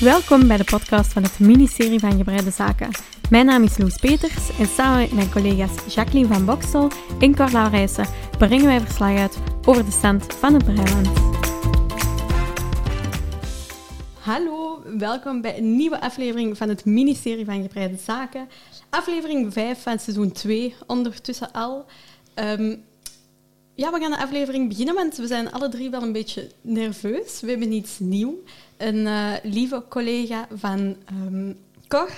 Welkom bij de podcast van het ministerie van Gebreide Zaken. Mijn naam is Loes Peters en samen met mijn collega's Jacqueline van Boksel en Cor Laurijsen brengen wij verslag uit over de stand van het Breiland. Hallo, welkom bij een nieuwe aflevering van het ministerie van Gebreide Zaken. Aflevering 5 van seizoen 2, ondertussen al. Ehm, ja, we gaan de aflevering beginnen, want we zijn alle drie wel een beetje nerveus. We hebben iets nieuws. Een eh, lieve collega van ehm, Cor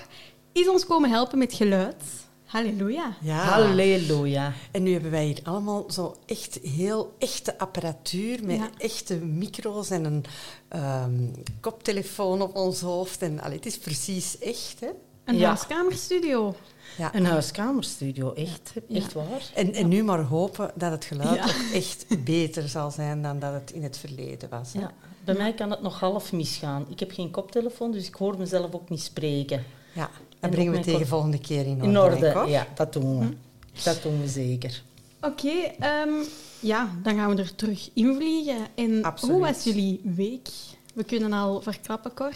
is ons komen helpen met geluid. Halleluja. Ja. Halleluja. En nu hebben wij hier allemaal zo echt heel echte apparatuur met Ja. echte micro's en een ehm, koptelefoon op ons hoofd. En allee, het is precies echt, hè? Een Ja. huiskamerstudio. Ja. Een huiskamerstudio, echt, Ja. echt waar. En, en nu maar hopen dat het geluid Ja. ook echt beter zal zijn dan dat het in het verleden was. Hè? Ja. Bij mij kan het nog half misgaan. Ik heb geen koptelefoon, dus ik hoor mezelf ook niet spreken. Ja, En dat brengen we tegen kop- volgende keer in orde. In orde, ja, dat doen we. Dat doen we zeker. Oké, ehm, ja, dan gaan we er terug invliegen. En Absoluut. hoe was jullie week? We kunnen al verklappen, Cor.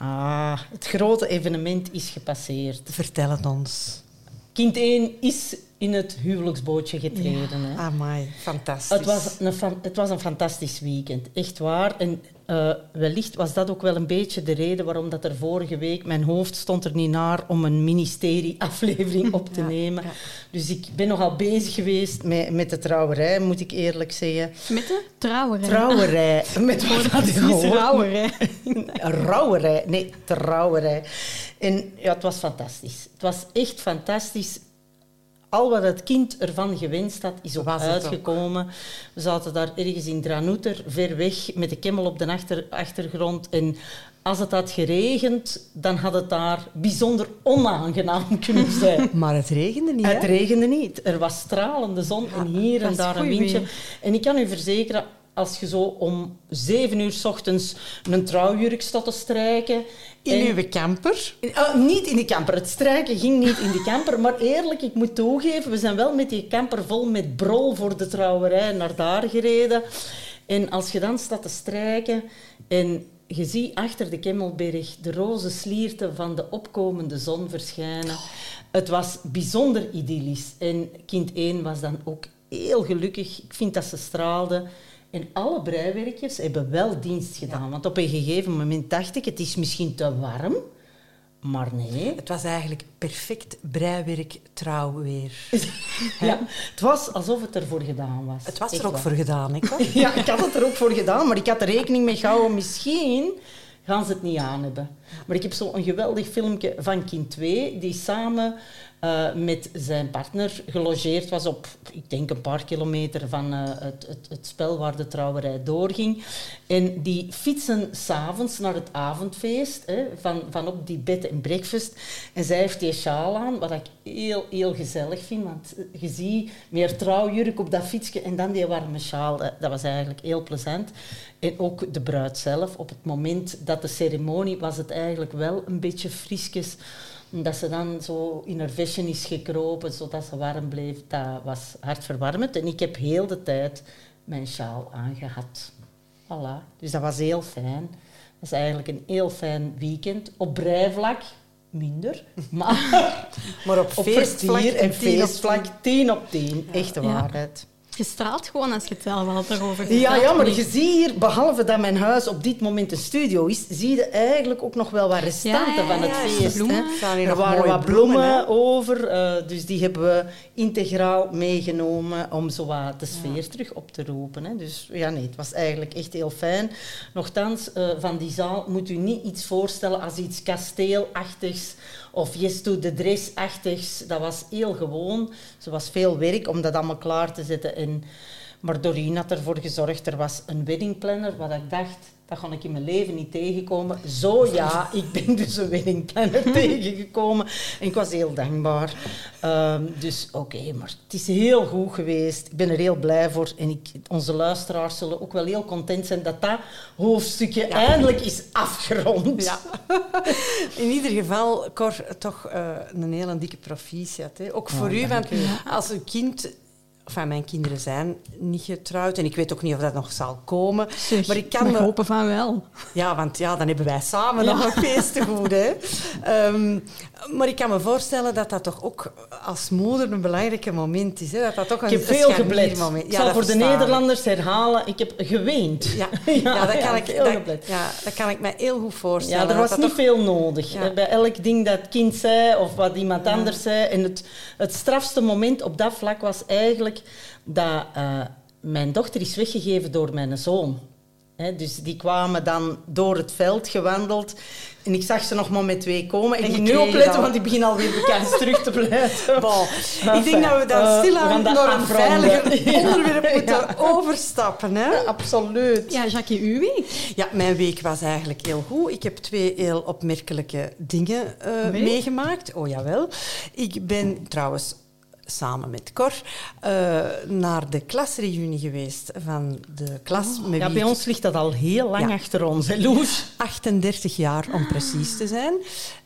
Ah, het grote evenement is gepasseerd. Vertel het ons. Kind 1 is in het huwelijksbootje getreden. Hè. Amai, fantastisch. Het was, een, fan- het was een fantastisch weekend, echt waar. En eh, wellicht was dat ook wel een beetje de reden waarom dat er vorige week... Mijn hoofd stond er niet naar om een ministerie-aflevering op te Ja, nemen. ja. Dus ik ben nogal bezig geweest met, met de trouwerij, moet ik eerlijk zeggen. Met de trouwerij. Trouwerij. Met wat had je Niet gehoord? trouwerij. Rouwerij. Nee, trouwerij. En ja, het was fantastisch. Het was echt fantastisch. Al wat het kind ervan gewenst had, is ook. uitgekomen. We zaten daar ergens in Dranouter, ver weg, met de kemmel op de achter, achtergrond. En als het had geregend, dan had het daar bijzonder onaangenaam kunnen zijn. Maar het regende niet, hè? Het regende niet. Er was stralende zon en hier en daar een windje. En ik kan u verzekeren, als je zo om zeven uur s ochtends een trouwjurk staat te strijken... In en- uw camper? Ah, niet in de camper. Het strijken ging niet in de camper. Maar eerlijk, ik moet toegeven, we zijn wel met die camper vol met brol voor de trouwerij naar daar gereden. En als je dan staat te strijken en je ziet achter de Kemmelberg de roze slierten van de opkomende zon verschijnen. Het was bijzonder idyllisch. En kind 1 was dan ook heel gelukkig. Ik vind dat ze straalde. En alle breiwerkjes hebben wel dienst gedaan. Want op een gegeven moment dacht ik, het is misschien te warm. Maar nee. Het was eigenlijk perfect breiwerk trouwweer. Ja, het was alsof het ervoor gedaan was. Het was Echt er ook waar. voor gedaan? Cor? Ja, ik had het er ook voor gedaan, maar ik had er rekening mee gehouden. Misschien gaan ze het niet aan hebben. Maar ik heb zo'n geweldig filmpje van kind 2, die samen eh, met zijn partner gelogeerd was op, ik denk, een paar kilometer van eh, het, het, het spel waar de trouwerij doorging. En die fietsen s'avonds naar het avondfeest hè, van, van op die bed en breakfast. En zij heeft die sjaal aan, wat ik heel, heel gezellig vind. Want je ziet meer trouwjurk op dat fietsje en dan die warme sjaal. Dat was eigenlijk heel plezant. En ook de bruid zelf. Op het moment dat de ceremonie was het eigenlijk wel een beetje frisjes. Dat ze dan zo in haar vestje is gekropen, zodat ze warm bleef. Dat was hartverwarmend. En ik heb heel de tijd mijn sjaal aangehad. Voilà. Dus dat was heel fijn. Dat is eigenlijk een heel fijn weekend. Op brijvlak minder, maar Maar op op feestvlak en feestvlak tien op tien. Echte Ja. Je straalt gewoon als je het zelf al erover Ja, vertelt. ja, maar je ziet hier, behalve dat mijn huis op dit moment een studio is, zie je eigenlijk ook nog wel wat restanten Ja, ja, van het ja, ja, feest. bloemen. hè. Er waren wat bloemen, over, eh, dus die hebben we integraal meegenomen om zo wat de sfeer terug op te roepen. Hè. Dus ja, nee, het was eigenlijk echt heel fijn. Nochtans, eh, van die zaal moet u niet iets voorstellen als iets kasteelachtigs of yes to the dress-achtigs. Dat was heel gewoon. Ze was veel werk om dat allemaal klaar te zetten. En, maar Doreen had ervoor gezorgd, er was een weddingplanner, wat ik dacht, dat ga ik in mijn leven niet tegenkomen. Zo ja, ik ben dus een weddingplanner tegengekomen. En ik was heel dankbaar. Ehm, dus oké, maar het is heel goed geweest. Ik ben er heel blij voor. En ik, onze luisteraars zullen ook wel heel content zijn dat dat hoofdstukje eindelijk is afgerond. Ja. In ieder geval, Cor, toch eh, een hele dikke proficiat. Hè. Ook voor Oh, u, want als uw kind Enfin, mijn kinderen zijn niet getrouwd en ik weet ook niet of dat nog zal komen. Zeg, maar ik kan me... hopen van wel. Ja, want ja, dan hebben wij samen Ja. nog een feest te goed. Hè? Ehm, maar ik kan me voorstellen dat dat toch ook als moeder een belangrijk moment is. Hè? Dat dat toch een Ik heb veel geblet. Ik Ja, zal dat voor de ik. Nederlanders herhalen, ik heb geweend. Ja, ja, dat, kan ik, dat, ja, dat kan ik me heel goed voorstellen. Ja, er Dat was dat niet toch- veel nodig. Bij elk ding dat het kind zei of wat iemand anders zei. En het, het strafste moment op dat vlak was eigenlijk dat eh, mijn dochter is weggegeven door mijn zoon. Hè, dus die kwamen dan door het veld gewandeld. En ik zag ze nog maar met twee komen. Ik En moet nu opletten, want ik begin alweer de kans terug te blijven. Bon, ik Enfin, denk dat we dan eh, stilaan gaan dat naar een veiliger Ja. onderwerp moeten Ja. overstappen. Hè? Absoluut. Ja, Jackie, uw week? Ja, mijn week was eigenlijk heel goed. Ik heb twee heel opmerkelijke dingen eh, meegemaakt. Oh jawel. Ik ben trouwens samen met Cor eh, naar de klasreunie geweest van de klas. met Oh, Ja, bij ons ligt dat al heel lang Ja. achter ons, hè, Loes? 38 jaar om precies te zijn,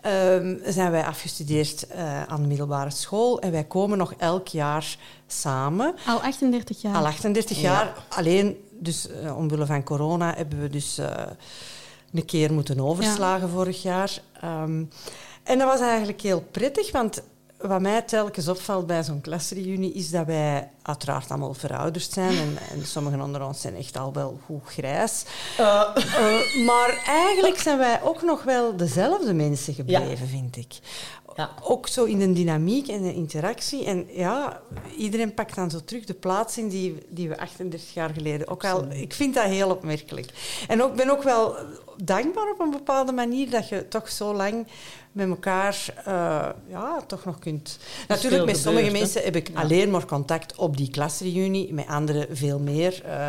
ehm, zijn wij afgestudeerd eh, aan de middelbare school. En wij komen nog elk jaar samen. Al 38 jaar. Al 38 Ja. jaar. Alleen, dus eh, omwille van corona, hebben we dus eh, een keer moeten overslagen vorig jaar. Ehm, en dat was eigenlijk heel prettig, want wat mij telkens opvalt bij zo'n klasreunie is dat wij uiteraard allemaal verouderd zijn. En, en sommigen onder ons zijn echt al wel goed grijs. Eh, Eh, maar eigenlijk zijn wij ook nog wel dezelfde mensen gebleven, vind ik. Ja. Ook zo in de dynamiek en de interactie. En ja, iedereen pakt dan zo terug de plaats in die, die we 38 jaar geleden ook al... Ik vind dat heel opmerkelijk. En ik ben ook wel dankbaar op een bepaalde manier dat je toch zo lang met elkaar eh, ja, toch nog kunt... Natuurlijk, met sommige hè? mensen heb ik Ja. alleen maar contact op die klasreunie, met anderen veel meer. eh,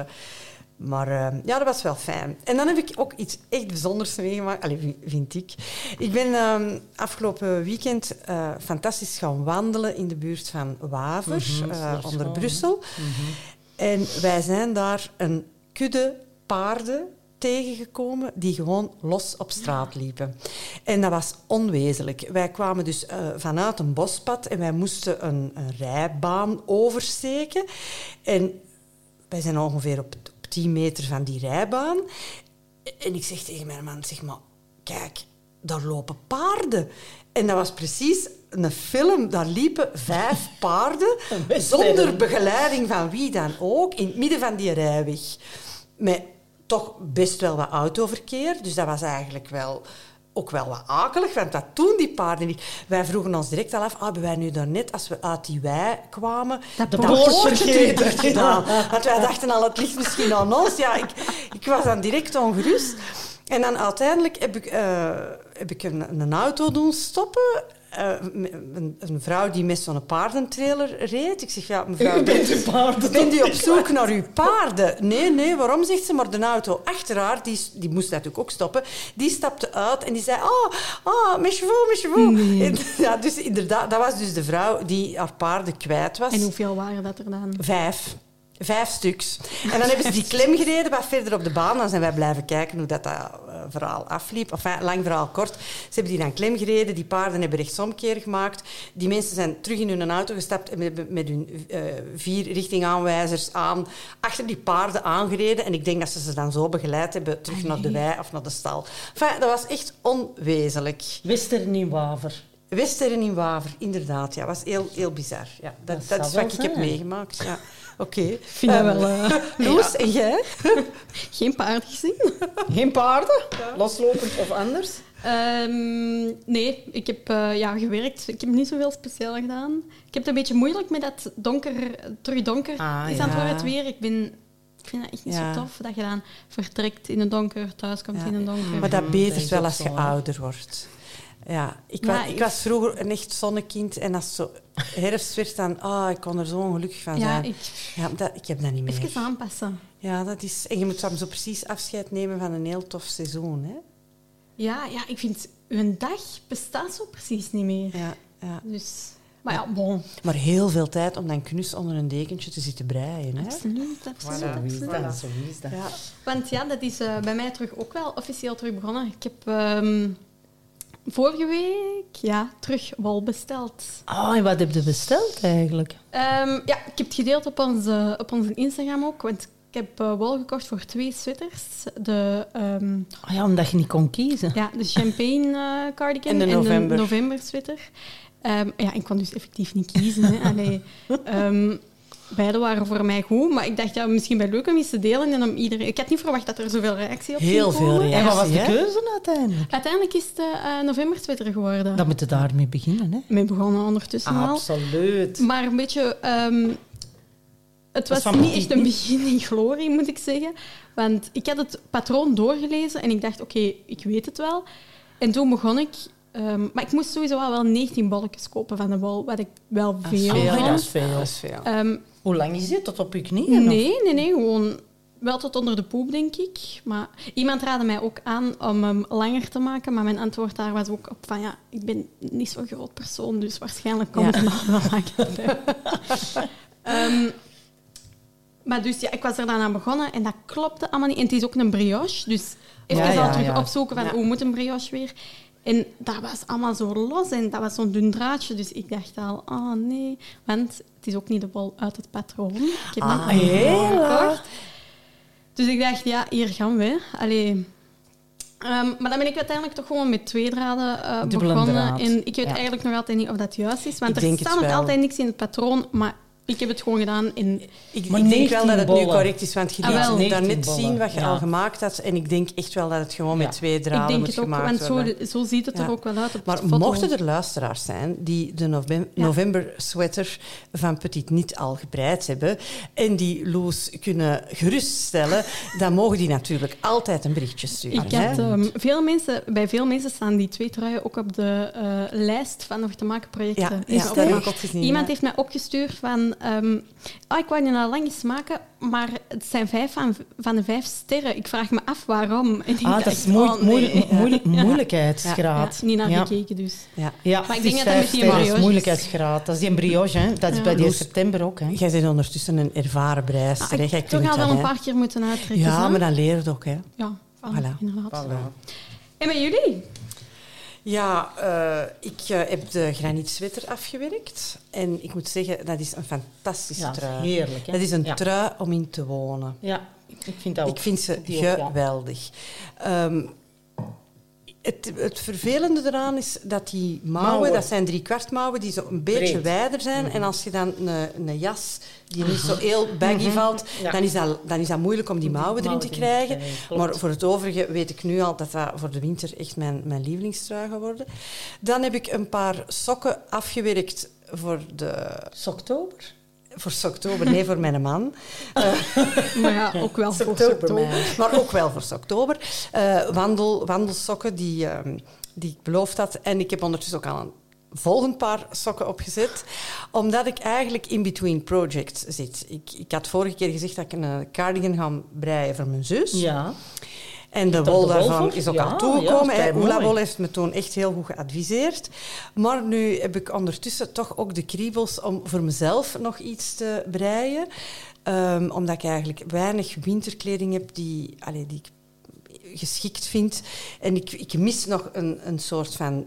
maar eh, ja, dat was wel fijn. En dan heb ik ook iets echt bijzonders meegemaakt, Allee, vi- vind ik. Ik ben ehm, afgelopen weekend eh, fantastisch gaan wandelen in de buurt van Waver, Mhm, eh, onder Brussel. En wij zijn daar een kudde paarden tegengekomen die gewoon los op straat liepen. En dat was onwezenlijk. Wij kwamen dus vanuit een bospad en wij moesten een, een rijbaan oversteken. En wij zijn ongeveer op, op 10 meter van die rijbaan. En ik zeg tegen mijn man, zeg maar, kijk, daar lopen paarden. En dat was precies een film, daar liepen vijf paarden, zonder begeleiding van wie dan ook, in het midden van die rijweg. Met toch best wel wat autoverkeer, dus dat was eigenlijk wel... Ook wel wat akelig, want dat doen die paarden niet. Wij vroegen ons direct al af, ah, hebben wij nu daarnet, als we uit die wei kwamen, Dat poort poortje gedaan. Want wij dachten al, het ligt misschien aan ons. Ja, ik, ik was dan direct ongerust. En dan uiteindelijk heb ik, eh, heb ik een, een auto doen stoppen. Eh, een, een vrouw die met zo'n paardentrailer reed. Ik zeg, ja, mevrouw... U bent uw paarden Bent u op zoek naar uw paarden? Nee, nee, waarom, zegt ze. Maar de auto achter haar, die, die moest natuurlijk ook stoppen, die stapte uit en die zei, ah, ah, mes chevaux, mes chevaux. Ja, dus inderdaad, dat was dus de vrouw die haar paarden kwijt was. En hoeveel waren dat er dan? Vijf. Vijf stuks. En dan hebben ze die klem gereden wat verder op de baan. Dan zijn wij blijven kijken hoe dat, dat eh, verhaal afliep. Enfin, lang verhaal kort. Ze hebben die dan klem gereden. Die paarden hebben rechtsomkeer gemaakt. Die mensen zijn terug in hun auto gestapt en met, met hun eh, vier richtingaanwijzers aan achter die paarden aangereden. En ik denk dat ze ze dan zo begeleid hebben terug naar de wei of naar de stal. Enfin, dat was echt onwezenlijk. Western in Waver. Westeren in Waver, inderdaad. Ja, was heel, heel bizar. Ja, dat, Dat is wat ik heb meegemaakt. Ja. Oké. Ik vind dat wel... eh, Loes, en jij? geen paard gezien. Geen paarden? Loslopend of anders? Ehm, nee, ik heb eh, ja, gewerkt. Ik heb niet zoveel speciaal gedaan. Ik heb het een beetje moeilijk met dat donker, terug donker Ah, is aan het worden het weer. Ik, ben, ik vind dat echt niet Ja. zo tof dat je dan vertrekt in het donker, thuis komt Ja. in het donker. Maar dat betert is wel als je ouder wordt. Ja, ik, Ja, was, ik was vroeger een echt zonnekind en als het zo herfst werd, dan ah, ik kon er zo ongelukkig van ja, zijn. ik, Ja, dat, ik heb dat niet meer. even aanpassen. Ja, dat is, en je moet dan zo precies afscheid nemen van een heel tof seizoen. Hè? Ja, ja, ik vind, een dag bestaat zo precies niet meer. Ja, ja. Dus, maar ja, bon. Maar heel veel tijd om dan knus onder een dekentje te zitten breien. Hè? Absoluut, absoluut. Zo is dat. Ja. Want ja, dat is eh, bij mij terug ook wel officieel terug begonnen. Ik heb ehm, vorige week ja, terug wol besteld. Oh, en wat heb je besteld eigenlijk? Ehm, ja, ik heb het gedeeld op onze, op onze Instagram ook, want ik heb eh, wol gekocht voor twee sweaters. De, ehm, Oh ja, omdat je niet kon kiezen. ja, de champagne eh, cardigan En de november. november sweater. Ehm, ja, ik kon dus effectief niet kiezen. Hè. Allee, ehm, beide waren voor mij goed, maar ik dacht ja, misschien wel leuk om iets te delen. En om iedereen... Ik had niet verwacht dat er zoveel reactie op Heel veel reactie. En wat was de hè? keuze uiteindelijk? Uiteindelijk is het eh november sweater geworden. Dan moet je daarmee beginnen, hè? Mee begonnen ondertussen al. Absoluut. Maar een beetje... ehm, het was niet echt een begin in glorie, moet ik zeggen. Want ik had het patroon doorgelezen en ik dacht, oké, ik weet het wel. En toen begon ik... ehm, maar ik moest sowieso al wel 19 bolletjes kopen van de wol, wat ik wel veel veel, vond. dat is veel. Dat is veel. Ehm, Hoe lang is dit? Tot op je knieën? of? nee, nee, nee, gewoon wel tot onder de poep, denk ik. Maar iemand raadde mij ook aan om hem langer te maken, maar mijn antwoord daar was ook op van ja, ik ben niet zo'n groot persoon, dus waarschijnlijk komt Ja. het nog wel langer. Ehm, maar dus ja, ik was er dan aan begonnen en dat klopte allemaal niet. En het is ook een brioche, dus even Ja, ja, al terug opzoeken van hoe moet een brioche weer. En dat was allemaal zo los en dat was zo'n dun draadje. Dus ik dacht al, oh nee. Want het is ook niet de wol uit het patroon. Ik heb Ah, gekocht. Dus ik dacht, ja, hier gaan we. Allee. Ehm, maar dan ben ik uiteindelijk toch gewoon met twee draden eh, Dubbele begonnen. draad. En ik weet Ja. eigenlijk nog altijd niet of dat juist is. Want Ik er staat nog altijd niks in het patroon. Maar ik heb het gewoon gedaan. En Ik, Maar ik denk wel 19 dat het nu bollen. correct is, want je Ah, liet wel. daarnet 19 zien wat je al gemaakt had. En ik denk echt wel dat het gewoon Ja. met twee ik draden denk moet het ook, gemaakt want worden. zo, zo ziet het er ook wel uit op Maar foto. mochten er luisteraars zijn die de november sweater van Petit niet al gebreid hebben en die Loes kunnen geruststellen, dan mogen die natuurlijk altijd een berichtje sturen. Ik hè? had, ehm, veel mensen, bij veel mensen staan die twee truien ook op de eh, lijst van nog te maken projecten. ja, dat ik ook gezien. Iemand ja. heeft mij opgestuurd van... ehm oh, ik wou die al lang eens maken, maar het zijn vijf van, van de vijf sterren. Ik vraag me af waarom. En Ah, dat is moe- oh, nee. moeilijk- moeilijk- Ja. moeilijkheidsgraad. Ja, niet naar Ja. gekeken dus. Ja. Ja, Maar ik denk is dat dat met vijf die sterren, brioches- moeilijkheidsgraad. Dat is die brioche, hè. Dat is Ja. bij die september ook, hè. Jij bent ondertussen een ervaren breister. Ah, ik heb toch al wel een hè? paar keer moeten uittrekken. Ja, zo. maar dan leer je het ook. Hè. Ja, voilà, Voilà. inderdaad. En met jullie? Ja, eh, ik eh, heb de granietswetter afgewerkt. En ik moet zeggen, dat is een fantastische Ja, trui. heerlijk, hè. Dat is een Ja. trui om in te wonen. Ja, ik vind dat ook. Ik vind ze geweldig. Ehm, het, het vervelende eraan is dat die mouwen, Mouwen. dat zijn drie kwart mouwen, die zo een beetje Breed. wijder zijn. En als je dan een, een jas die niet zo heel baggy valt, Ja. dan, is dat, dan is dat moeilijk om die mouwen erin te Mouwen erin te krijgen. Maar voor het overige weet ik nu al dat dat voor de winter echt mijn, mijn lievelingstrui gaat worden. Dan heb ik een paar sokken afgewerkt voor de... Is oktober? Voor oktober, nee, voor mijn man. Maar ja, ook wel voor Oktober. Maar ook wel voor oktober. Eh, wandel, wandelsokken die, ehm, die ik beloofd had. En ik heb ondertussen ook al een volgend paar sokken opgezet. Omdat ik eigenlijk in between projects zit. Ik, ik had vorige keer gezegd dat ik een eh, cardigan ga breien voor mijn zus. Ja. En de wol daarvan is ook Ja, al toegekomen. ja. Oela Wol heeft me toen echt heel goed geadviseerd. Maar nu heb ik ondertussen toch ook de kriebels om voor mezelf nog iets te breien. Ehm, omdat ik eigenlijk weinig winterkleding heb die, allee, die ik geschikt vind. En ik, ik mis nog een, een soort van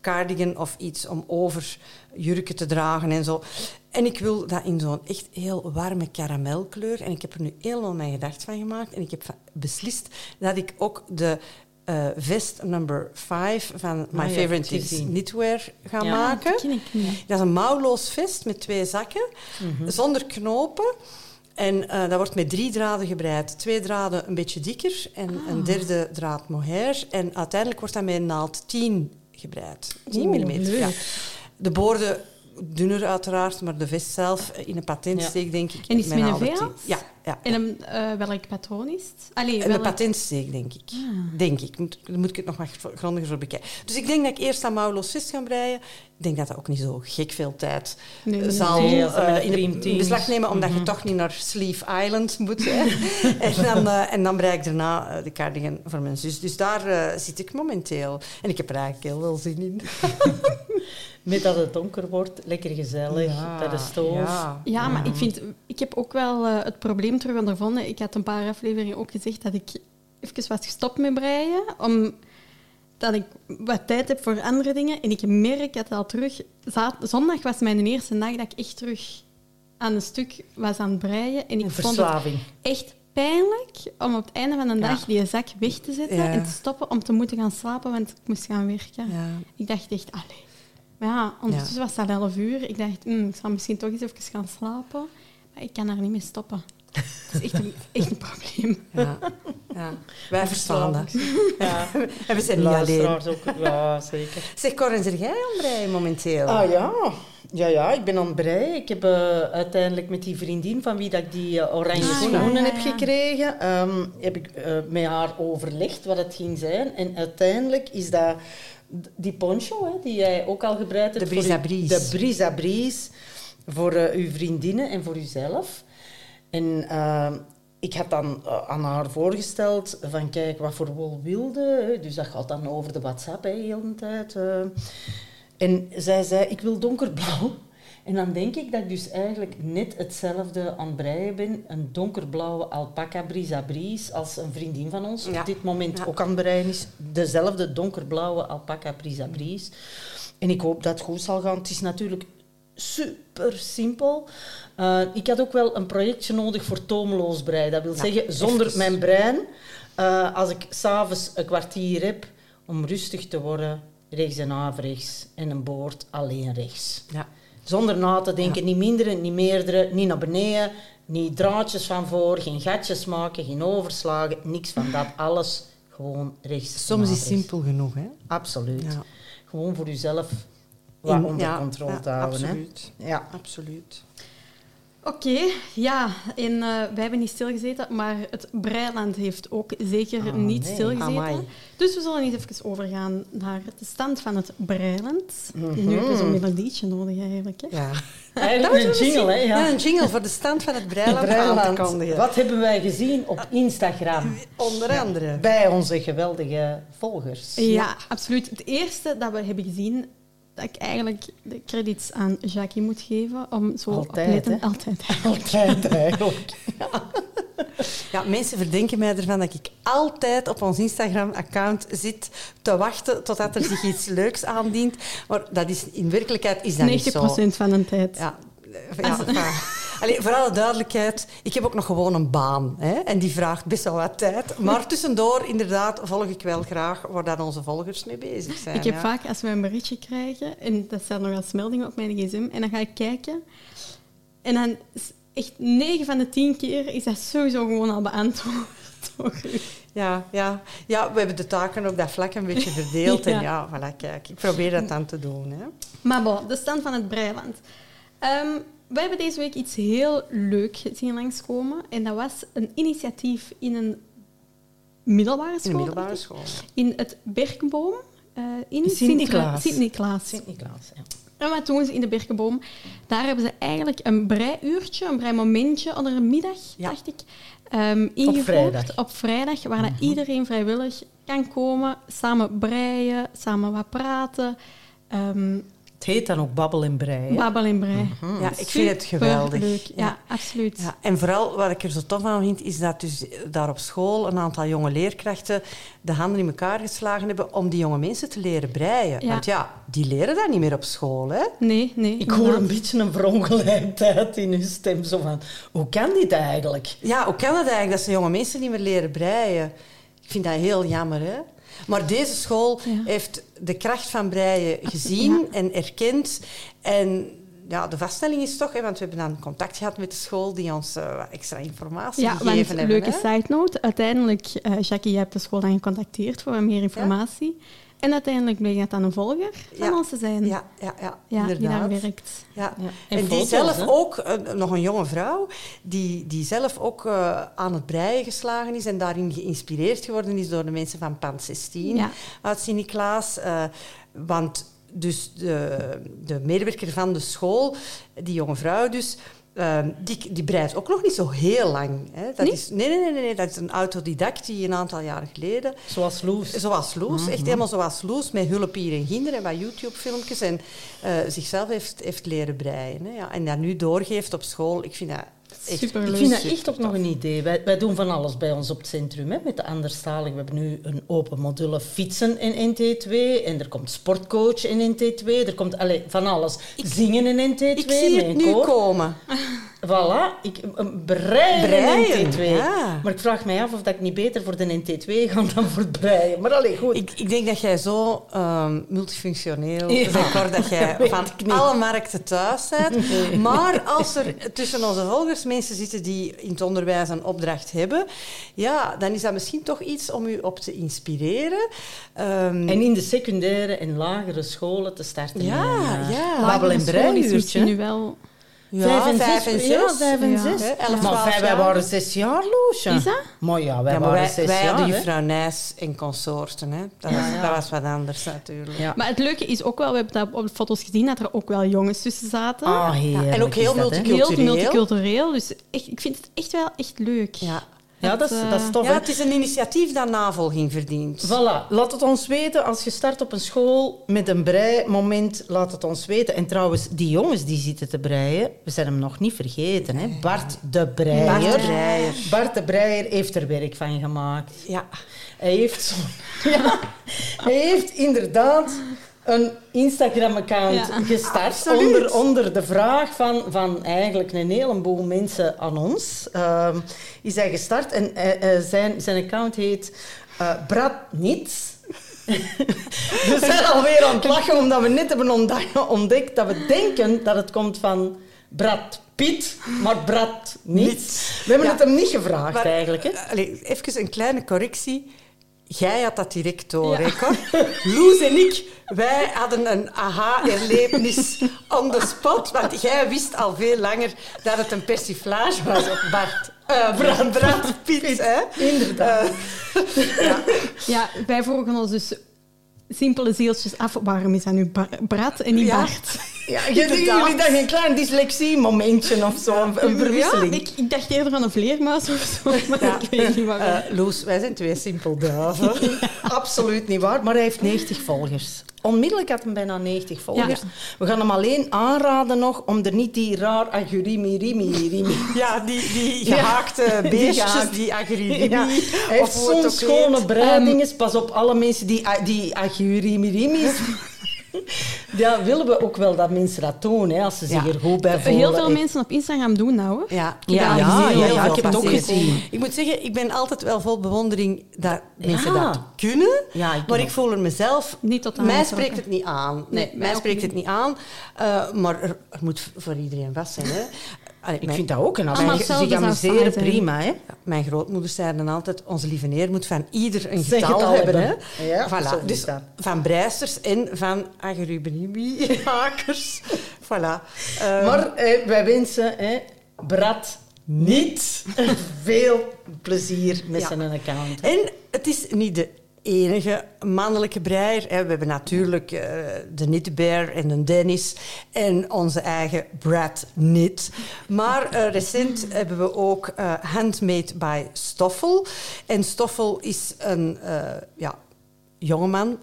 cardigan of iets om over jurken te dragen en zo. En ik wil dat in zo'n echt heel warme karamelkleur. En ik heb er nu helemaal mijn gedacht van gemaakt. En ik heb beslist dat ik ook de eh, vest number 5 van My Ah ja, Favorite zie. Knitwear ga Ja, maken. Dat is een mouwloos vest met twee zakken, Mhm. zonder knopen. En eh, dat wordt met drie draden gebreid. Twee draden een beetje dikker en Ah. een derde draad mohair. En uiteindelijk wordt dat met naald 10 gebreid. 10 Oeh, mm. Ja. De boorden dunner uiteraard, maar de vest zelf eh, in een patentsteek, denk ik. En is met een naalden V-as? 10. Ja, ja. En een, eh, welk patroon is het? Allee, Een patentsteek, denk ik. Ah. Denk ik. Moet, dan moet ik het nog maar grondiger voor bekijken. Dus ik denk dat ik eerst aan mouwloos vest ga breien. Ik denk dat dat ook niet zo gek veel tijd Nee, nee, zal nee, eh, in de- beslag nemen, omdat Mhm. je toch niet naar Sleeve Island moet. Hè. en, dan, eh, en dan brei ik daarna eh, de cardigan voor mijn zus. Dus daar eh, zit ik momenteel. En ik heb er eigenlijk heel veel zin in. Met dat het donker wordt, lekker gezellig, bij de stoof. Ja, Ja, maar ik, vind, ik heb ook wel eh, het probleem terug ondervonden. Ik had een paar afleveringen ook gezegd dat ik even was gestopt met breien. Om dat ik wat tijd heb voor andere dingen. En ik merk het al terug. Zondag was mijn eerste dag dat ik echt terug aan een stuk was aan het breien. En ik Een vond het echt pijnlijk om op het einde van de dag Ja. die zak weg te zetten Ja. en te stoppen om te moeten gaan slapen, want ik moest gaan werken. Ja. Ik dacht echt, allee. Maar ja, ondertussen was het al 11 uur. Ik dacht, hm, ik zal misschien toch eens even gaan slapen. Maar ik kan daar niet mee stoppen. Dat is echt een, echt een probleem. Ja. ja. Wij verstaan dat. Ja. En we zijn niet alleen. Ook. Ja, zeker. Zeg, Cor, en zeg jij aan breien momenteel? Ah ja. Ja, ja, ik ben aan het breien. Ik heb eh, uiteindelijk met die vriendin van wie dat ik die eh, oranje Ah, schoenen ja, ja, heb gekregen, ehm, heb ik eh, met haar overlegd wat het ging zijn. En uiteindelijk is dat die poncho, hè, die jij ook al gebruikt hebt. De voor Brisa. De. Voor eh, uw vriendinnen en voor uzelf. En ehm, ik had dan eh, aan haar voorgesteld van kijk, wat voor wol wilde. Dus dat gaat dan over de WhatsApp hè, heel de tijd. eh. En zij zei, ik wil donkerblauw. En dan denk ik dat ik dus eigenlijk net hetzelfde aan het breien ben. Een donkerblauwe alpaca brisa bries als een vriendin van ons Ja. op dit moment Ja. ook aan het breien is. Dezelfde donkerblauwe alpaca brisa bries. En ik hoop dat het goed zal gaan. Het is natuurlijk super simpel. Eh, ik had ook wel een projectje nodig voor toomloos breien. Dat wil Ja, zeggen, zonder even. mijn brein, eh, als ik s'avonds een kwartier heb om rustig te worden, rechts en averechts en een boord alleen rechts. Ja. Zonder na te denken, niet mindere, niet meerdere, niet naar beneden, niet draadjes van voor, geen gatjes maken, geen overslagen, niks van dat. Alles gewoon rechts. Soms is simpel genoeg, hè? Absoluut. Ja. Gewoon voor jezelf wat onder controle te houden. Hè? Absoluut. Ja. Absoluut. Oké, ja. En eh, wij hebben niet stilgezeten, maar het Breiland heeft ook zeker Ah, niet nee. stilgezeten. Amai. Dus we zullen eens even overgaan naar de stand van het Breiland. Mhm. Nu heb je zo'n melodietje nodig eigenlijk. Hè? Ja. Eigenlijk een jingle, hè? Ja. Ja. een jingle voor de stand van het Breiland. Wat hebben wij gezien op Instagram? Onder andere. Bij onze geweldige volgers. Ja, absoluut. Het eerste dat we hebben gezien, dat ik eigenlijk de credits aan Jackie moet geven, om zo Altijd, hè? altijd. Altijd eigenlijk. Ja, mensen verdenken mij ervan dat ik altijd op ons Instagram-account zit te wachten totdat er zich iets leuks aandient. Maar dat is, in werkelijkheid is dat niet 90% zo. van de tijd. Ja, eh, ja, Allee, voor alle duidelijkheid, ik heb ook nog gewoon een baan. Hè, en die vraagt best wel wat tijd. Maar tussendoor, inderdaad, volg ik wel graag waar dat onze volgers mee bezig zijn. Ik heb ja. vaak, als we een berichtje krijgen, en dat staat nog als melding op mijn gsm, en dan ga ik kijken, en dan echt 9 van de 10 keer is dat sowieso gewoon al beantwoord. Ja, ja. ja, we hebben de taken op dat vlak een beetje verdeeld. Ja. En ja, voilà, kijk, ik probeer dat dan te doen. Hè. Maar bon, de stand van het Breiland. Ehm we hebben deze week iets heel leuk zien langskomen. En dat was een initiatief in een middelbare In school. de middelbare school. In het Berkenboom. eh, in Sint-Niklaas. Sint-Niklaas. Sint-Niklaas, ja. En wat doen ze in de Berkenboom? Daar hebben ze eigenlijk een breiuurtje, een breimomentje onder een middag, Ja. dacht ik, ehm ingevoerd. vrijdag. Op vrijdag, waar dat iedereen vrijwillig kan komen, samen breien, samen wat praten. ehm heet dan ook babbel en brei. hè? babbel en brei. Ja, ik vind het geweldig. Ja, Ja. absoluut. Ja, en vooral wat ik er zo tof aan vind, is dat dus daar op school een aantal jonge leerkrachten de handen in elkaar geslagen hebben om die jonge mensen te leren breien. Ja. Want ja, die leren dat niet meer op school. Hè? Nee, nee. Ik hoor een beetje een verongelijkheid in uw stem. Zo van, hoe kan dit eigenlijk? Ja, hoe kan het eigenlijk dat ze jonge mensen niet meer leren breien? Ik vind dat heel jammer, hè? Maar deze school Ja. heeft de kracht van breien gezien en erkend. En ja, de vaststelling is toch, hè, want we hebben dan contact gehad met de school die ons wat extra informatie Ja, gegeven want hebben. leuke hè. side note. Uiteindelijk, eh Jackie, je hebt de school dan gecontacteerd voor meer informatie. En uiteindelijk bleek dat dan een volger van ons te zijn. Ja, ja, ja, Ja, die inderdaad. daar werkt. Ja. Ja. En, En die foto's, zelf hè? ook, eh, nog een jonge vrouw, die, die zelf ook eh, aan het breien geslagen is en daarin geïnspireerd geworden is door de mensen van Pand 16 Ja. uit Sint-Niklaas. Eh, want dus de, de medewerker van de school, die jonge vrouw dus, eh, die, die breidt ook nog niet zo heel lang. Hè. Dat Niet? is, nee, nee, nee, nee, dat is een autodidact die een aantal jaren geleden Zoals Loes. Zoals Loes, echt helemaal zoals Loes, met hulp hier en ginder en wat YouTube-filmpjes en eh, zichzelf heeft, heeft leren breien. Hè, ja. En dat nu doorgeeft op school, ik vind dat Echt. Superleuk. Ik vind dat echt ook nog een idee. Wij, wij doen van alles bij ons op het centrum. Hè, met de anderstaligen. We hebben nu een open module fietsen in NT2. En er komt sportcoach in NT2. Er komt allee, van alles. Zingen in NT2. Ik zie het nu koor. komen. Voilà. Ik, een breien, Breien, in NT2. ja. Maar ik vraag mij af of dat ik niet beter voor de NT2 ga dan voor het breien. Maar allee, goed. Ik, ik denk dat jij zo ehm, multifunctioneel Ja. bent, dat jij van alle markten thuis bent. Maar als er tussen onze volgers mensen zitten die in het onderwijs een opdracht hebben, ja, dan is dat misschien toch iets om u op te inspireren. Ehm, En in de secundaire en lagere scholen te starten. Ja, een, eh, ja. Babbel- en Lagere school is misschien nu wel... ja, vijf en vijf zes. en zes. Ja, vijf en Ja. zes. Elf, maar twaalf wij, wij waren zes jaar, Loesje. Is dat? Maar ja, wij Ja, maar waren wij, zes wij jaar. hadden hè. juffrouw Nijs en consorten. Hè. Dat, was, ja. dat was wat anders natuurlijk. Ja. Maar het leuke is ook wel, we hebben dat op de foto's gezien, dat er ook wel jongens tussen zaten. Ah, heerlijk en ook heel dat, multicultureel. Heel multicultureel. Dus echt, ik vind het echt wel echt leuk. Ja. Ja, dat is, dat is eh, tof. ja, hè. het is een initiatief dat navolging verdient. Voilà, laat het ons weten als je start op een school met een breimoment. Laat het ons weten. En trouwens, die jongens die zitten te breien, we zijn hem nog niet vergeten. Hè? Bart de Breier. Bart de Breier. Bart de Breier heeft er werk van gemaakt. Ja. Hij heeft, zo, ja, hij heeft inderdaad een Instagram-account Ja. gestart onder, onder de vraag van, van eigenlijk een heleboel mensen aan ons. Ehm, is hij gestart en eh, eh, zijn, zijn account heet eh Brad Niets. we zijn alweer aan het lachen omdat we net hebben ontdekt, dat we denken dat het komt van Brad Piet, maar Brad Niets. Niets. We hebben Ja. het hem niet gevraagd Maar, eigenlijk. Hè? allee, even een kleine correctie. Jij had dat direct door, Cor? Loes en ik, wij hadden een aha-erlevenis on the spot. Want jij wist al veel langer dat het een persiflage was op Bart. eh Brad, Brad Piet, hè? Inderdaad. Ja, wij vroegen ons dus simpele zieltjes af. Waarom is dat nu Brad en niet Ja. Bart? Ja, jullie, dachten een klein dyslexie-momentje of zo, een, een verwisseling. Ja, ik, ik dacht eerder aan een vleermuis of zo, maar Ja. ik weet niet waarom. Eh, Loes, wij zijn twee simpelduiven. Absoluut niet waar, maar hij heeft 90 volgers. Onmiddellijk had hij bijna 90 volgers. We gaan hem alleen aanraden nog om er niet die raar agurimi rimi rimi. Ja, die, die gehaakte beestjes, die agririmi. Ja, hij heeft zo'n schone breidinges. Pas op, alle mensen die, die agurimi rimis... Ja, willen we ook wel dat mensen dat doen, hè, als ze zich Ja. er goed bij voelen. Heel veel En- mensen op Instagram doen nou. Hè? Ja, Ja, ik heb ja, ja, ik heb het ook gezien. Ik moet zeggen, ik ben altijd wel vol bewondering dat mensen Ja. dat kunnen. Ja, ik maar ik voel er mezelf... Niet tot aan mij spreekt het niet aan. Nee, Nee, mij spreekt niet. het niet aan. Eh, maar er, er moet voor iedereen vast zijn. Hè. Allee, Ik mijn, vind dat ook een als hetzelfde zich amuseren, prima. Hè? mijn grootmoeders zeiden altijd, onze lieve neer moet van ieder een getal, getal hebben. hebben. Hè. Ja, voilà. Dus dat. van breisters en van agrubribi-hakers. voilà. Eh, Maar eh, wij wensen hè, Brad niet veel plezier met Ja. zijn account. En het is niet de enige mannelijke breier. We hebben natuurlijk eh, de Knitbear en de Dennis en onze eigen Brad Knit. Maar eh, recent hebben we ook eh, Handmade by Stoffel. En Stoffel is een ja, jongeman...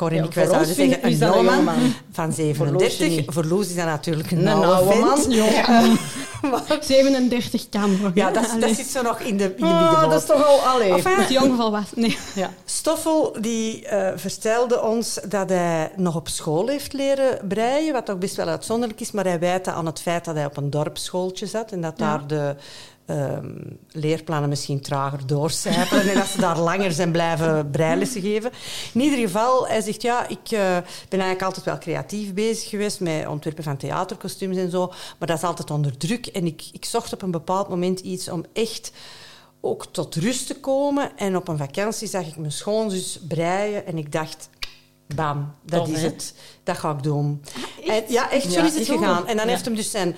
Hè. Cor en Ja, ik, zouden zeggen is een een jongeman. van Voor Loesje 37. niet. Voor Loes is dat natuurlijk een, Een oude man. Eh, maar- 37 kan nog. ja, dat, dat zit zo nog in de, in de middenmoot. dat is toch al... Allee. Enfin, Met jong was. Nee. ja. Stoffel die eh, vertelde ons dat hij nog op school heeft leren breien, wat toch best wel uitzonderlijk is, maar hij wijt dat aan het feit dat hij op een dorpsschooltje zat en dat Ja. daar de ehm, leerplannen misschien trager doorcijpelen en dat ze daar langer zijn blijven breilessen geven. In ieder geval, hij zegt, ja, ik eh, ben eigenlijk altijd wel creatief bezig geweest met ontwerpen van theaterkostuums en zo, maar dat is altijd onder druk en ik, ik zocht op een bepaald moment iets om echt ook tot rust te komen. En op een vakantie zag ik mijn schoonzus breien en ik dacht... Bam, dat is hè? het. Dat ga ik doen. En, ja, echt, zo Ja, is het gegaan. En dan Ja. heeft hem dus zijn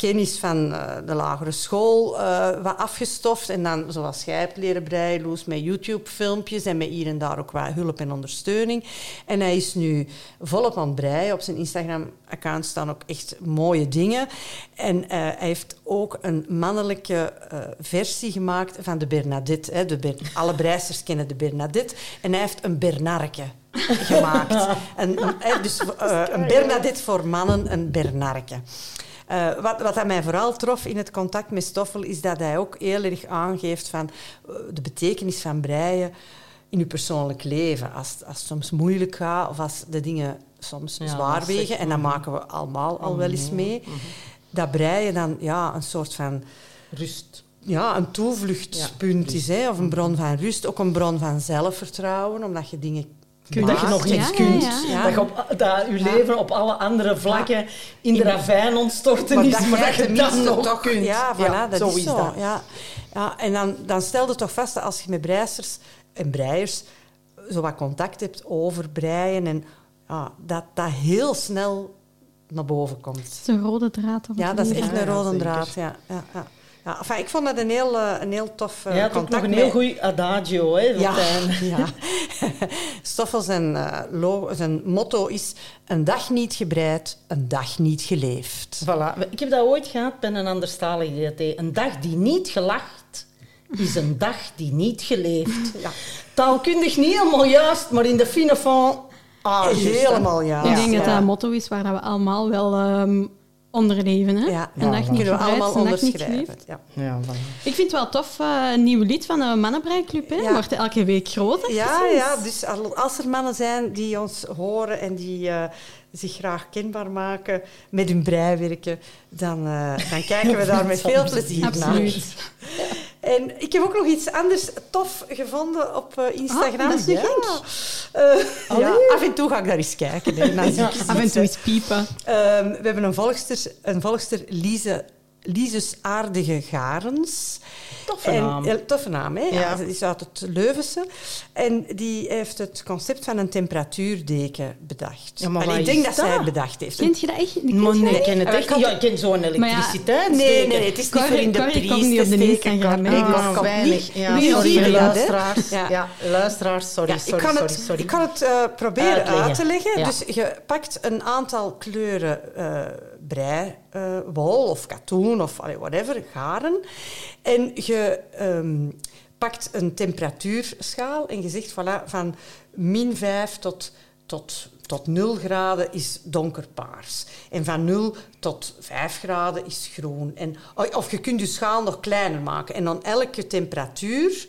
kennis van eh, de lagere school eh, wat afgestoft. En dan, zoals jij hebt leren breien, Loes, met YouTube-filmpjes en met hier en daar ook wat hulp en ondersteuning. En hij is nu volop aan het breien. Op zijn Instagram-account staan ook echt mooie dingen. En eh, hij heeft ook een mannelijke versie gemaakt van de Bernadette. Hè. De Ber- alle breisters kennen de Bernadette. En hij heeft een Bernarke gemaakt. hè, dus, een Bernadette voor mannen, een Bernarke. Eh, wat, wat mij vooral trof in het contact met Stoffel, is dat hij ook heel erg aangeeft van eh, de betekenis van breien in je persoonlijk leven. Als, als het soms moeilijk gaat of als de dingen soms Ja, zwaar wegen, en dat mhm. maken we allemaal al wel eens Mhm, mee, mhm. dat breien dan ja, een soort van Rust. ja, een toevluchtspunt Ja, is, hè, of een bron van rust, ook een bron van zelfvertrouwen, omdat je dingen dat je nog iets Ja, kunt. ja, ja. Dat je, op, dat je leven op alle andere vlakken in de ravijn ontstorten is, maar dat je dat nog toch- kunt. Ja, voilà, dat zo is zo. dat. Ja. Ja, en dan, dan stel je toch vast dat als je met breisters en breiers zo wat contact hebt over breien, en, ja, dat dat heel snel naar boven komt. Het is een rode draad. Ja, dat is echt Ja, een rode zeker. draad. Ja, ja, ja. Ja, enfin, ik vond dat een heel, eh, een heel tof eh, had ook nog contact. een heel goed adagio, hè, Ja, ja. Stoffel zijn, eh, zijn motto is een dag niet gebreid, een dag niet geleefd. Voilà. Ik heb dat ooit gehad bij een anderstalige deed. Een dag die niet gelacht is een dag die niet geleefd. Ja. Taalkundig niet helemaal juist, maar in de fine fond... Ah, juist. Helemaal ja. Ik denk dat ja. dat een motto is waar dat we allemaal wel ehm onder leven. Hè? Ja, een dag dat niet kunnen we allemaal een dag niet onderschrijven. geleefd. Ja. Ja, voilà. Ik vind het wel tof, eh, een nieuw lied van de Mannenbreiclub. Hè? Ja. Wordt elke week groter. Ja, ja, dus al- als er mannen zijn die ons horen en die eh, zich graag kenbaar maken met hun breiwerken, dan, eh, dan kijken we daar met veel plezier naar. En ik heb ook nog iets anders tof gevonden op eh, Instagram. Ah, ja. Eh, ja, af en toe ga ik daar eens kijken. Hè, Af en toe eens piepen. Ehm, we hebben een volgster, een volgster Lise, Lises Aardige Garens. Toffe En- naam. heel toffe naam, hè? Ja. Ja. is uit het Leuvense. En die heeft het concept van een temperatuurdeken bedacht. Ja, maar En ik denk dat, zij het bedacht heeft. Kent je dat echt? Maar je nee, ik ken niet? het Eh, echt niet. Ja, ik ken zo'n ja, elektriciteitsdeken. Nee, nee, het is niet voor in de Corrie niet op de hè. Corrie Ik komt weinig. niet. Ja, Wie sorry, luisteraars. Ja. Ja. luisteraars, sorry, Ja, ik, sorry, kan sorry, het, sorry. ik kan het eh, proberen Uitleggen. uit te leggen. Dus je pakt een aantal kleuren eh brei, eh, wol of katoen of whatever, garen. En je ehm, pakt een temperatuurschaal en je zegt voilà, van min 5 tot, tot, tot 0 graden is donkerpaars. En van 0 tot 5 graden is groen. En, of je kunt je schaal nog kleiner maken. En dan elke temperatuur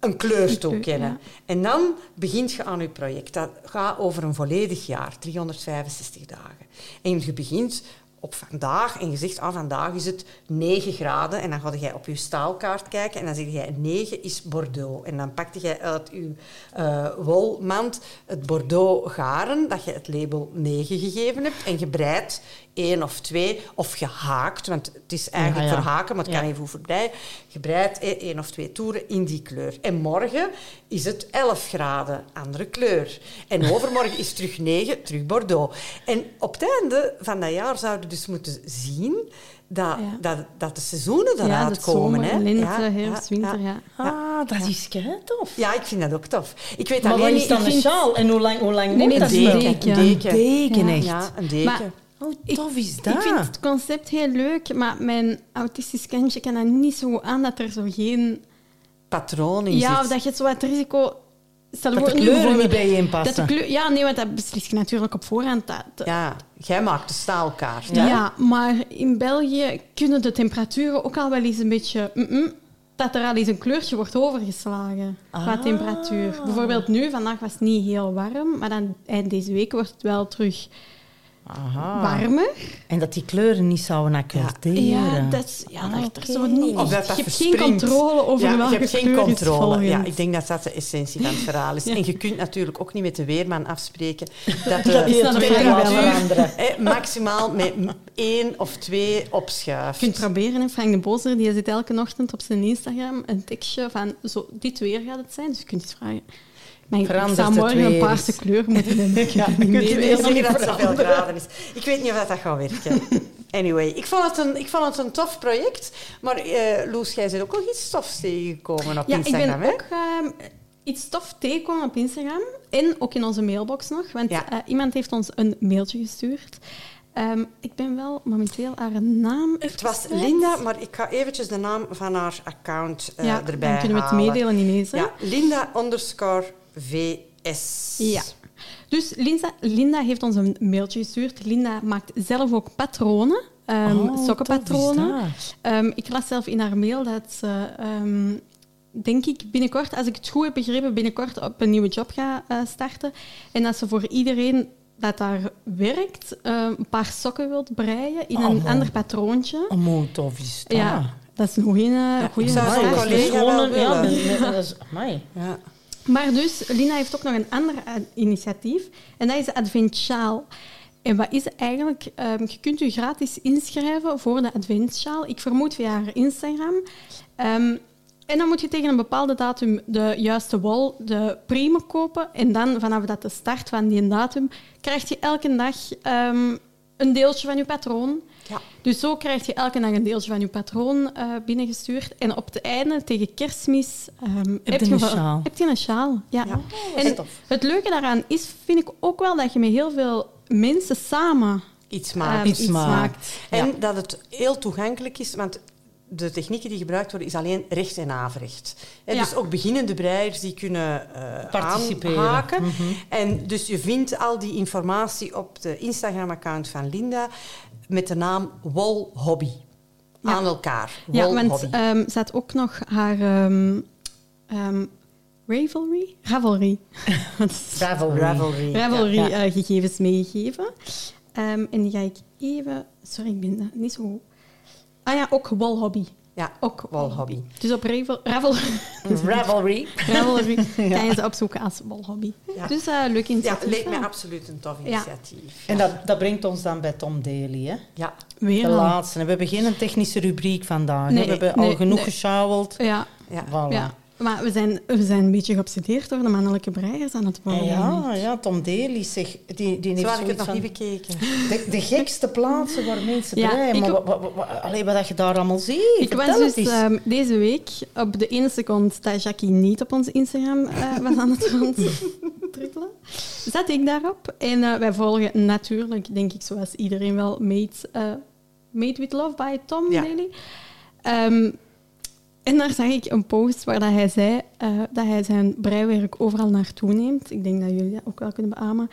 een kleur toekennen. ja. En dan begint je aan je project. Dat gaat over een volledig jaar, 365 dagen. En je begint op vandaag en je zegt, ah, vandaag is het 9 graden. En dan ga je op je staalkaart kijken en dan zeg je, 9 is Bordeaux. En dan pakte je uit je eh, wolmand het Bordeaux garen, dat je het label 9 gegeven hebt. En je breidt één of twee, of je haakt, want het is eigenlijk Ja, ja. voor haken, maar het kan Ja. even voor breien. Je breidt eh, één of twee toeren in die kleur. En morgen is het 11 graden, andere kleur. En overmorgen is terug 9, terug Bordeaux. En op het einde van dat jaar zouden we dus moeten zien dat, Ja. dat, dat de seizoenen Ja, eruit dat komen. zomer, hè. lente, Ja, herfst, ja, winter. ja. Ja. Ah, dat is kei tof. Ja, ik vind dat ook tof. Ik weet Maar wat alleen is niet... dan een vind- sjaal? En hoe lang, hoe lang Nee, wordt nee, dat? is een deken. Een deken. Deken, Ja. echt. Ja, een deken. Maar Hoe Ik- tof is Ik dat? vind het concept heel leuk, maar mijn autistisch kindje kan dat niet zo aan dat er zo geen... Patroon in Ja, zit. of dat je zo het risico... Stel Dat de kleuren niet bijeen Dat de passen. kleur, ja, nee, want dat beslis je natuurlijk op voorhand. Dat, dat- Ja, jij maakt de staalkaart. ja. hè? maar in België kunnen de temperaturen ook al wel eens een beetje... dat er al eens een kleurtje wordt overgeslagen qua Ah. temperatuur. Bijvoorbeeld nu, vandaag was het niet heel warm, maar dan eind deze week wordt het wel terug Aha. warmer. En dat die kleuren niet zouden accorderen. Ja, dat is, ja, dat, dat zo niet Of dat echt- dat je hebt geen controle over ja, welke je hebt geen controle. Ja, ik denk dat dat de essentie van het verhaal is. Ja. En je kunt natuurlijk ook niet met de weerman afspreken dat de Dat het de temperatuur- veranderen. hè, maximaal met één of twee opschuift. Je kunt proberen, hè. Frank de Bozer die zit elke ochtend op zijn Instagram een tekstje van zo, dit weer gaat het zijn. Dus je kunt eens vragen. Maar ik zou morgen een paarse kleur moeten hebben. Ja, nee, Ik nee. zeg dat het zoveel veranderen. graden is. Ik weet niet of dat, gaat werken. Anyway, ik vond het een, ik vond het een tof project. Maar eh Loes, jij bent ook nog iets tofs tegengekomen op Ja, ik Instagram, ben hè? ook iets tof tegengekomen op Instagram. En ook in onze mailbox nog. Want Ja. eh, iemand heeft ons een mailtje gestuurd. Ehm, ik ben wel momenteel haar naam... Het was. Linda, maar ik ga eventjes de naam van haar account eh, ja, erbij dan kunnen we het halen. meedelen ineens. hè? Ja, Linda underscore VS. Ja. Dus Linda, Linda heeft ons een mailtje gestuurd. Linda maakt zelf ook patronen ehm, Oh, sokkenpatronen. Ehm, ik las zelf in haar mail dat ze, ehm, denk ik, binnenkort, als ik het goed heb begrepen, binnenkort op een nieuwe job gaat eh, starten. En dat ze voor iedereen dat daar werkt, ehm, een paar sokken wilt breien in Oh, een ander patroontje. Oh, mooi tof is dat. Ja, dat is een goede ik zou zo'n collega wel ja, met- dat is- amai. Ja. Maar dus, Lina heeft ook nog een ander eh, initiatief. En dat is de Adventsjaal. En wat is eigenlijk? Ehm, je kunt je gratis inschrijven voor de Adventsjaal. Ik vermoed via haar Instagram. Ehm, en dan moet je tegen een bepaalde datum de juiste wol, de prime kopen. En dan, vanaf dat de start van die datum, krijg je elke dag ehm, een deeltje van je patroon. Ja. Dus zo krijg je elke dag een deeltje van je patroon eh, binnengestuurd. En op het einde, tegen kerstmis, ehm, je een sjaal. heb je een sjaal. Ja. Is En tof. het leuke daaraan is, vind ik ook wel, dat je met heel veel mensen samen Iets ehm, maken. Iets iets maakt. maakt. En dat het heel toegankelijk is, want de technieken die gebruikt worden, is alleen recht en averecht. Ja. Dus ook beginnende breiers die kunnen eh Participeren. aanhaken. Mhm. En dus je vindt al die informatie op de Instagram-account van Linda met de naam Wol Hobby. Ja. Aan elkaar. Ja, want Hobby. ehm ze had ook nog haar ehm ehm, Ravelry? Ravelry. Ravelry. Ravelry. Ravelry Ja. eh, gegevens meegegeven. Ehm, en die ga ik even... Sorry, ik ben niet zo. Ah ja, ook Wolhobby. Ja, Ook Wol Hobby. Dus op Ravel, Ravel, Ravelry. Ravelry kan je ze opzoeken als Wolhobby. Ja. Dus eh leuk Ja, initiatief. het leek mij ja. absoluut een tof Ja. initiatief. En dat, dat brengt ons dan bij Tom Daly, hè? Ja, Weer De laatste. We hebben geen technische rubriek vandaag. Nee, we hebben nee, al genoeg nee. gesjouweld. Ja, ja. Voilà. Maar we zijn, we zijn een beetje geobsedeerd door de mannelijke breiers aan het worden. Ja, ja, Tom Daly zeg, die, die Zo heeft had ik het nog van... niet bekeken. De, de gekste plaatsen waar mensen Ja, breien. Maar wat, wat, wat, allee, wat dat je daar allemaal ziet, Ik vertel was dus ehm, deze week op de ene seconde dat Jackie niet op onze Instagram eh, was aan het rondtrippelen, zat ik daarop. En eh, wij volgen natuurlijk, denk ik, zoals iedereen wel, Made, eh, Made with Love by Tom Ja. Daly. Ehm, en daar zag ik een post waar dat hij zei eh, dat hij zijn breiwerk overal naartoe neemt. Ik denk dat jullie dat ook wel kunnen beamen.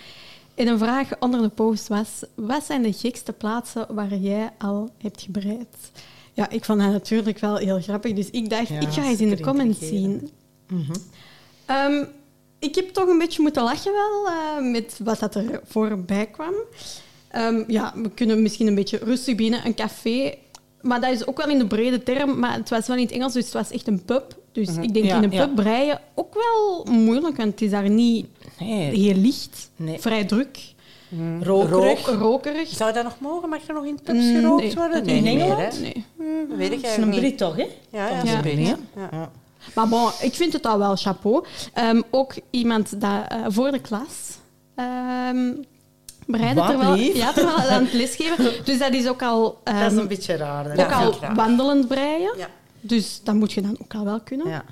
En een vraag onder de post was: wat zijn de gekste plaatsen waar jij al hebt gebreid? Ja, ik vond dat natuurlijk wel heel grappig. Dus ik dacht, Ja, ik ga eens in de comments zien. Mhm. Ehm, ik heb toch een beetje moeten lachen wel eh, met wat dat er voorbij kwam. Ehm, ja, we kunnen misschien een beetje rustig binnen, een café. Maar dat is ook wel in de brede term. Maar het was wel in het Engels, dus het was echt een pub. Dus ik denk Ja, in een ja. pub breien ook wel moeilijk, want het is daar niet Nee, heel licht, Nee. vrij druk, rokerig. rook- rokerig. Zou dat nog mogen? Mag er nog in pubs Mm, gerookt nee. worden? In niet meer, Engeland? Nee. Hm, dat weet ik Dat is een niet. Brit toch? Ja, ja, ja. Hè? Ja. Ja. Maar bon, ik vind het al wel chapeau. Ehm, ook iemand dat eh, voor de klas ehm bereidde Wat terwijl, lief. ja, terwijl aan het lesgeven. Dus dat is ook al, ehm, Dat is een beetje raar. ook Ja, al wandelend breien. Ja. Dus dat moet je dan ook al wel kunnen. Ja.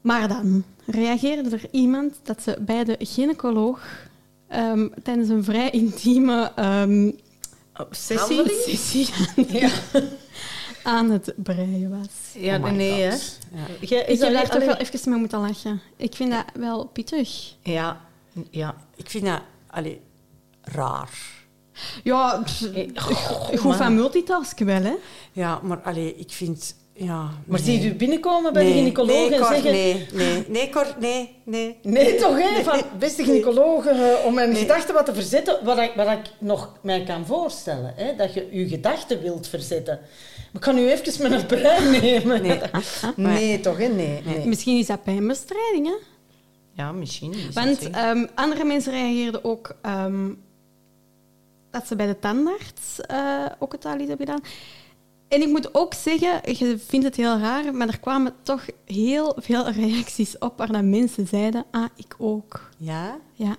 Maar dan reageerde er iemand dat ze bij de gynaecoloog ehm, tijdens een vrij intieme ehm, Sessie? Ja. aan het breien was. Ja, Oh nee, hè. Ja. Ik heb daar toch wel even mee moeten lachen. Ik vind dat wel pittig. Ja, ja. Ik vind dat allee, raar. Ja, Eh, goed van multitasken wel, hè? Ja, maar allee, ik vind... Ja, Maar nee. zie je binnenkomen bij nee, de gynaecoloog nee, en Cor, zeggen... Nee, nee, nee, Cor, nee, nee. Nee, toch, hè? Van, beste gynaecoloog, eh, om mijn Nee. gedachten wat te verzetten, wat ik, wat ik nog mij kan voorstellen, hè? dat je je gedachten wilt verzetten. Maar ik kan u even een brein nemen. Nee. Nee, toch, hè? Nee, nee. Misschien is dat pijnbestrijding, hè? Ja, misschien. Want ehm, andere mensen reageerden ook ehm, dat ze bij de tandarts eh, ook het al iets hebben gedaan. En ik moet ook zeggen, je vindt het heel raar, maar er kwamen toch heel veel reacties op waar mensen zeiden, ah, ik ook. Ja? Ja.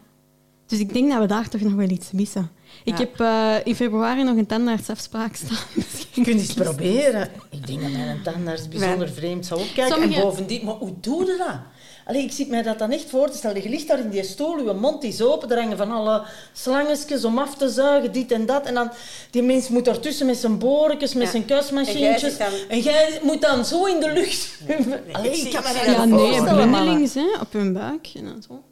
Dus ik denk dat we daar toch nog wel iets missen. Ik heb eh, in februari nog een tandartsafspraak staan. Je kunt eens proberen. Ik denk dat mijn tandarts bijzonder vreemd zou opkijken. Sommige- En bovendien, maar hoe doe je dat? Allee, ik zit mij dat dan echt voor te stellen. Je ligt daar in die stoel, je mond is open, er hangen van alle slangetjes om af te zuigen, dit en dat. En dan, die mens moet daartussen met zijn borekjes, met Ja. zijn En jij kuismachientjes. En jij moet dan zo in de lucht. Allee, ik ik zie- kan me dat zie Ja, nee, blindelings hè, op hun buik. En dan zo.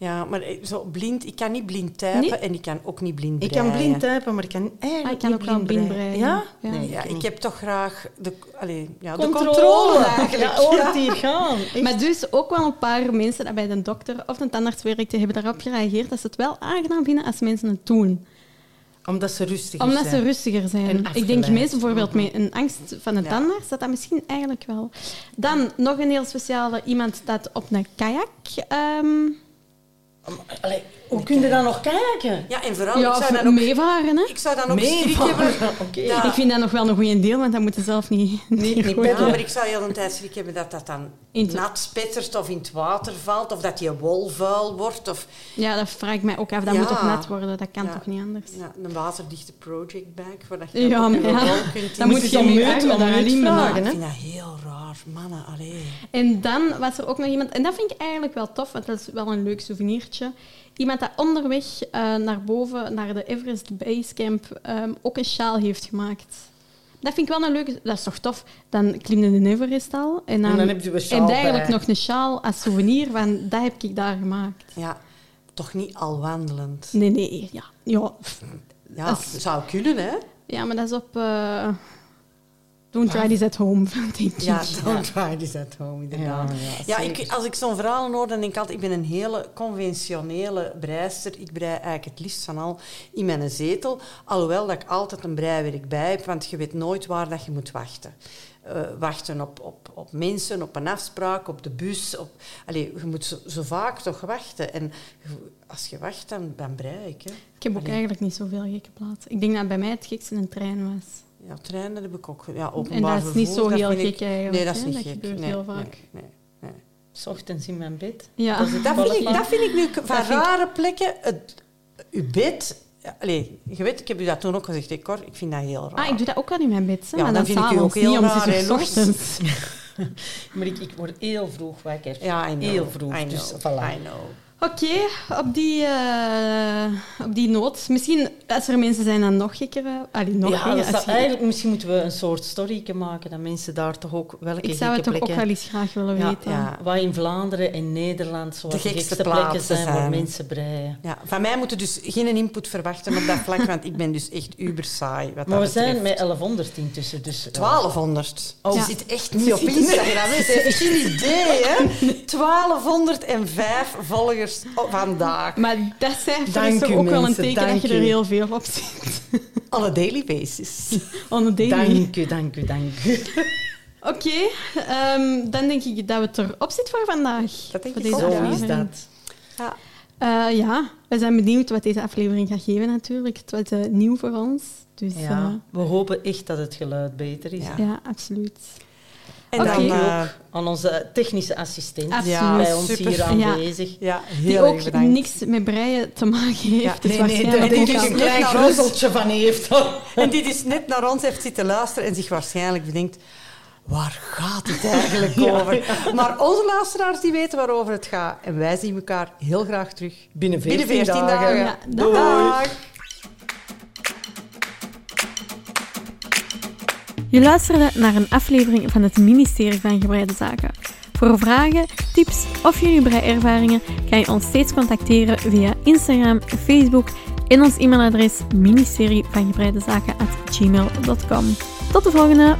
Ja, maar eh, zo blind, ik kan niet blind typen Nee? en ik kan ook niet blind Ik breien. kan blind typen, maar ik kan eigenlijk Ah, ik kan niet ook wel blind breien. Ja? Ja. Nee, Ja, ik heb toch graag de, allee, ja, de controle. controle eigenlijk. Ja, hoort hier gaan. Echt. Maar dus ook wel een paar mensen die bij de dokter of de tandarts werkten, hebben daarop gereageerd dat ze het wel aangenaam vinden als mensen het doen. Omdat ze rustig Omdat zijn. ze rustiger zijn. Ik denk meestal bijvoorbeeld met een angst van de Ja. tandarts, dat dat misschien eigenlijk wel. Dan nog een heel speciale iemand dat op een kajak. ehm, Allee, hoe kun je dan nog kijken? Ja, en vooral, ja, ik, zou dan ook, meevaren. Hè? ik zou dan ook Meevaren. schrik hebben... Ik vind dat nog wel een goede deel, want dat moeten zelf niet... Niet- niet Ja, maar ik zou heel de tijd schrik hebben dat dat dan In het- nat spettert of in het water valt, of dat je wol vuil wordt. Of Ja, dat vraag ik mij ook af. Dat Ja. moet toch nat worden? Dat kan Ja. toch niet anders? ja, een waterdichte project bag, waar dat je Ja, dan maar ja, een kunt dan moet je je om je uit- armen om daar uit alleen vragen, maken. Ik hè? vind dat heel raar. Mannen, allee. En dan was er ook nog iemand, en dat vind ik eigenlijk wel tof, want dat is wel een leuk souvenirtje. Iemand dat onderweg eh, naar boven, naar de Everest Basecamp, ehm ook een sjaal heeft gemaakt. Dat vind ik wel een leuke... Dat is toch tof? Dan klimde de Everest al. En dan, En dan heb je een sjaal en eigenlijk bij. nog een sjaal als souvenir, van dat heb ik daar gemaakt. Ja, toch niet al wandelend. Nee, nee, ja. Ja, Ja, Dat is- zou kunnen, hè? ja maar dat is op... eh, Don't try this at home, denk ik. Ja, Don't try this at home, inderdaad. Ja, zeker. ik, als ik zo'n verhaal hoor, dan denk ik altijd... Ik ben een hele conventionele breister. Ik brei eigenlijk het liefst van al in mijn zetel. Alhoewel dat ik altijd een breiwerk bij heb, want je weet nooit waar dat je moet wachten. Eh, wachten op, op, op mensen, op een afspraak, op de bus. Op, allee, je moet zo, zo vaak toch wachten. En als je wacht, dan, dan brei ik. Hè. Ik heb ook eigenlijk niet zoveel gekke plaatsen. Ik denk dat bij mij het gekste een trein was. Ja, treinen heb ik ook. Ja, En openbaar dat is niet vervoer, zo dat heel vind gek ik- eigenlijk. Nee, dat is hè. niet Dat gek. gebeurt nee, heel vaak. Nee, nee. Ochtends in mijn bed. Ja. Dat vind, ik, dat vind ik nu van ik- rare plekken. Het, uw bed... Allee, je weet, ik heb u dat toen ook gezegd, hè, Cor. Ik vind dat heel raar. Ah, ik doe dat ook wel in mijn bed. Hè, Ja, maar dan dan, vind ik u ook heel niet om raar, nog. ochtends. Maar ik, ik word heel vroeg wakker. Ja, I know. Heel vroeg. I know. Dus voilà. I know. Oké, op, die, eh, op die noot. Misschien, als er mensen zijn dan nog gekkere... Allee, nog Ja, dingen, dat eigenlijk misschien moeten we een soort story maken dat mensen daar toch ook welke Ik zou het toch ook wel eens graag willen Ja, weten. ja. Wat in Vlaanderen en Nederland zo De gekste gekste plekken zijn, waar zijn. mensen breien. Ja, van mij moeten dus geen input verwachten op dat vlak, want ik ben dus echt uber saai. Wat Maar we dat zijn betreft. met 1100 intussen, dus... ja. 1200. Oh, Ja. je zit echt niet op Instagram. Ze heeft geen idee, hè? 1205 volgers oh, vandaag. Maar dat cijfer Dank is toch u, ook wel een teken dank dat je er heel veel op zit. On a daily basis. On a daily. Dank u, dank u, dank u. Oké, ehm, dan denk ik dat het erop zit voor vandaag. Dat denk voor ik deze ook, Zo is aflevering. dat. Ja. Eh, ja, we zijn benieuwd wat deze aflevering gaat geven natuurlijk. Het was eh, nieuw voor ons. Dus ja, Ja, we hopen echt dat het geluid beter is. Ja. ja absoluut. En Oké. dan... Dank u ook aan onze technische assistent Absoluut. bij ons super. hier aanwezig. ja, Die heel erg ook bedankt. niks met breien te maken heeft. Ja, dus nee, nee, ik een klein gruzzeltje van heeft. En die dus net naar ons heeft zitten luisteren en zich waarschijnlijk bedenkt... Waar gaat het eigenlijk over? Maar onze luisteraars die weten waarover het gaat. En wij zien elkaar heel graag terug. Binnen 14, Binnen 14 dagen. Ja, Doei. dag. Je luisterde naar een aflevering van het ministerie van Gebreide Zaken. Voor vragen, tips of jullie breiervaringen kan je ons steeds contacteren via Instagram, Facebook en ons e-mailadres ministerie van. Tot de volgende!